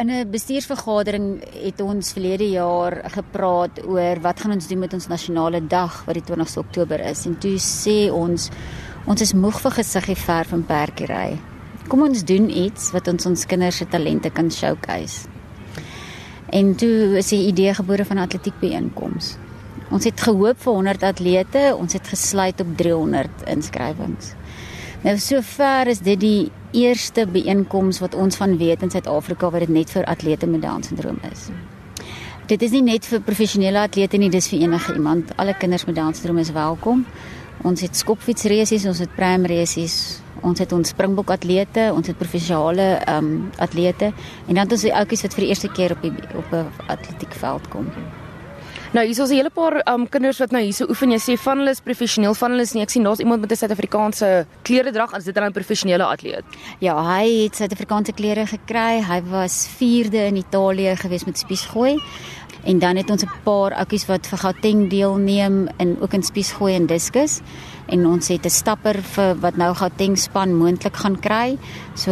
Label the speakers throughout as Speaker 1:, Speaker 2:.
Speaker 1: In 'n bestuursvergadering het ons verlede jaar gepraat oor wat gaan ons doen met ons nasionale dag wat die 20ste Oktober is en toe sê ons ons is moeg vir gesiggie verf en perkery. Kom ons doen iets wat ons ons kinders se talente kan showcase. En toe is die idee gebore van atletiek byeenkoms. Ons het gehoop vir 100 atlete, ons het gesluit op 300 inskrywings. Nou sover is dit die eerste byeenkoms wat ons van weet in Suid-Afrika wat dit net vir atlete met Down syndroom is. Dit is nie net vir professionele atlete nie, dis vir enige iemand. Alle kinders met Down syndroom is welkom. Ons het skopfietsresies, ons het pramresies, ons het ons springbok atlete, ons het provinsiale ehm um, atlete en dan het ons die ouppies wat vir die eerste keer op die op 'n atletiekveld kom.
Speaker 2: Nou hier is ons 'n hele paar um, kinders wat nou hierso oefen. Jy sê van hulle is professioneel, van hulle is nie. Ek sien daar's iemand met 'n Suid-Afrikaanse klere drag, as dit dan 'n professionele atleet.
Speaker 1: Ja, hy het Suid-Afrikaanse klere gekry. Hy was 4de in Italië gewees met spiesgooi. En dan het ons 'n paar ouppies wat vir Gauteng deelneem en ook in spiesgooi en diskus en ons het 'n stapper vir wat nou Gauteng span moontlik gaan kry. So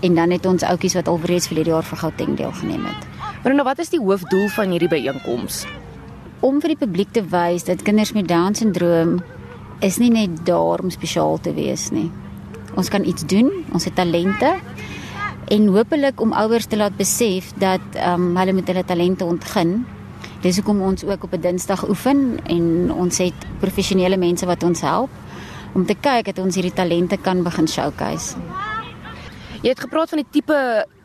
Speaker 1: en dan het ons ouppies wat alreeds vir hierdie jaar vir Gauteng deelgeneem het.
Speaker 2: Maar nou wat is die hoofdoel van hierdie byeenkoms?
Speaker 1: Om vir die publiek te wys dat kinders met Down syndroom is nie net daar om spesiaal te wees nie. Ons kan iets doen, ons het talente en hopelik om ouers te laat besef dat ehm um, hulle met hulle talente ontgin Dis hoekom ons ook op 'n Dinsdag oefen en ons het professionele mense wat ons help om te kyk dat ons hierdie talente kan begin showcase.
Speaker 2: Jy het gepraat van die tipe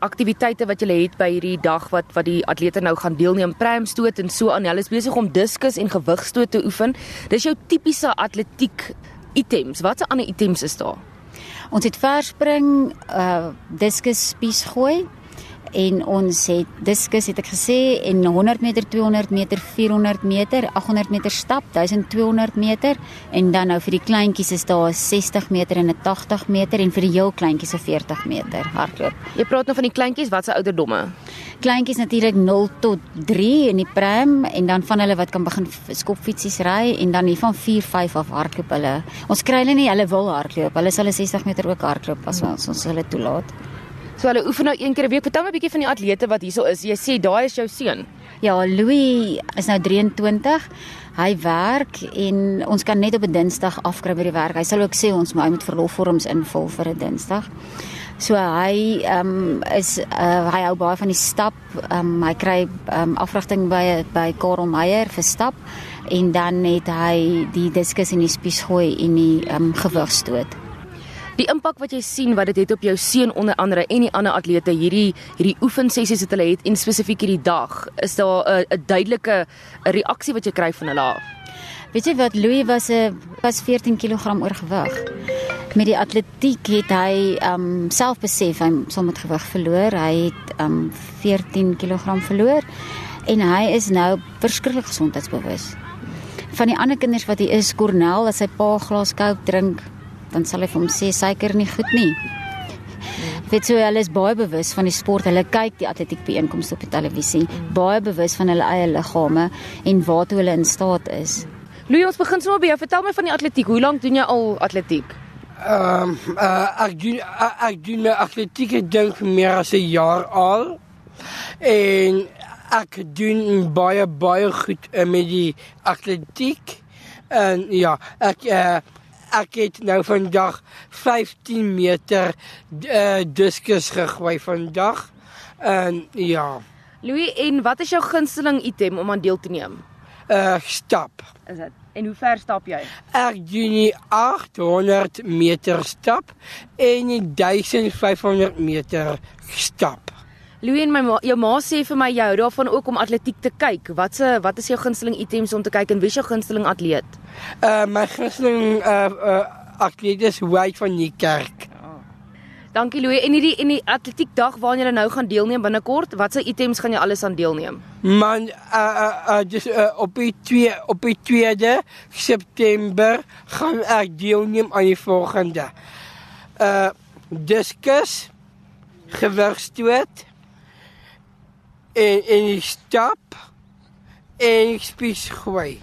Speaker 2: aktiwiteite wat jy het by hierdie dag wat wat die atlete nou gaan deelneem, pramstoot en so aan. Hulle is besig om diskus en gewigstoot te oefen. Dis jou tipiese atletiek items. Watse ander items is daar?
Speaker 1: Ons het verspring, uh diskus spies gooi, en ons het diskus het ek gesê en 100 meter, 200 meter, 400 meter, 800 meter stap, 1200 meter en dan nou vir die kleintjies is daar 60 meter en 'n 80 meter en vir die heel kleintjies 'n 40 meter hardloop.
Speaker 2: Jy praat nou van die kleintjies, wat se ouderdomme?
Speaker 1: Kleintjies natuurlik 0 tot 3 in die pram en dan van hulle wat kan begin skopfietsies ry en dan hier van 4, 5 af hardloop hulle. Ons kry hulle nie, hulle wil hardloop. Hulle sal 'n 60 meter ook hardloop as ons ons hulle toelaat.
Speaker 2: So hulle oefen nou een keer 'n week. Vertel my 'n bietjie van die atlete wat hierso is. Jy sê daai is jou seun.
Speaker 1: Ja, Louis is nou 23. Hy werk en ons kan net op 'n Dinsdag afkry by die werk. Hy sal ook sê ons moet verlofvorms invul vir 'n Dinsdag. So hy ehm um, is uh, hy hou baie van die stap. Ehm um, hy kry ehm um, afrigting by by Karel Meyer vir stap en dan het hy die diskus en die spies gooi en die ehm um, gewigstoot
Speaker 2: die impak wat jy sien wat dit het op jou seun onder andere en die ander atlete hierdie hierdie oefensessies wat hulle het en spesifiek hierdie dag is daar 'n 'n duidelike reaksie wat jy kry van hulle af.
Speaker 1: Weet jy wat Louis was 'n was 14 kg oorgewig. Met die atletiek het hy um selfbesef hy sal met gewig verloor. Hy het um 14 kg verloor en hy is nou verskriklik gesondheidsbewus. Van die ander kinders wat hy is, Cornel, as sy pa glas Coke drink, dan sal hy vir hom sê suiker nie goed nie. Weet so hulle is baie bewus van die sport. Hulle kyk die atletiek byeenkomste op die televisie, baie bewus van hulle eie liggame en waartoe hulle in staat is.
Speaker 2: Louis, ons begin sommer by jou. Vertel my van die atletiek. Hoe lank doen jy al atletiek?
Speaker 3: Ehm um, uh, ek doen uh, ek doen atletiek dink meer as 'n jaar al. En ek doen baie baie goed uh, met die atletiek. En ja, ek uh, ek het nou vandag 15 meter uh, diskus gegooi vandag. En ja.
Speaker 2: Louis, en wat is jou gunsteling item om aan deel te neem?
Speaker 3: Uh stap.
Speaker 2: Is dit? En hoe ver stap jy?
Speaker 3: Ek doen nie 800 meter stap en 1500 meter stap.
Speaker 2: Louis en my ma, jou ma sê vir my jy hou daarvan ook om atletiek te kyk. Wat se wat is jou gunsteling items om te kyk en wie is jou gunsteling atleet?
Speaker 3: Uh my gunsteling uh uh atleet is White van die kerk. Oh.
Speaker 2: Dankie Louis. En hierdie en die atletiek dag waaraan jy nou gaan deelneem binnekort, watse items gaan jy alles aan deelneem?
Speaker 3: Man uh uh, uh dis uh, op die 2 op die 2de September gaan ek deelneem aan die volgende. Uh diskus gewigstoot en die stap en spies gooi.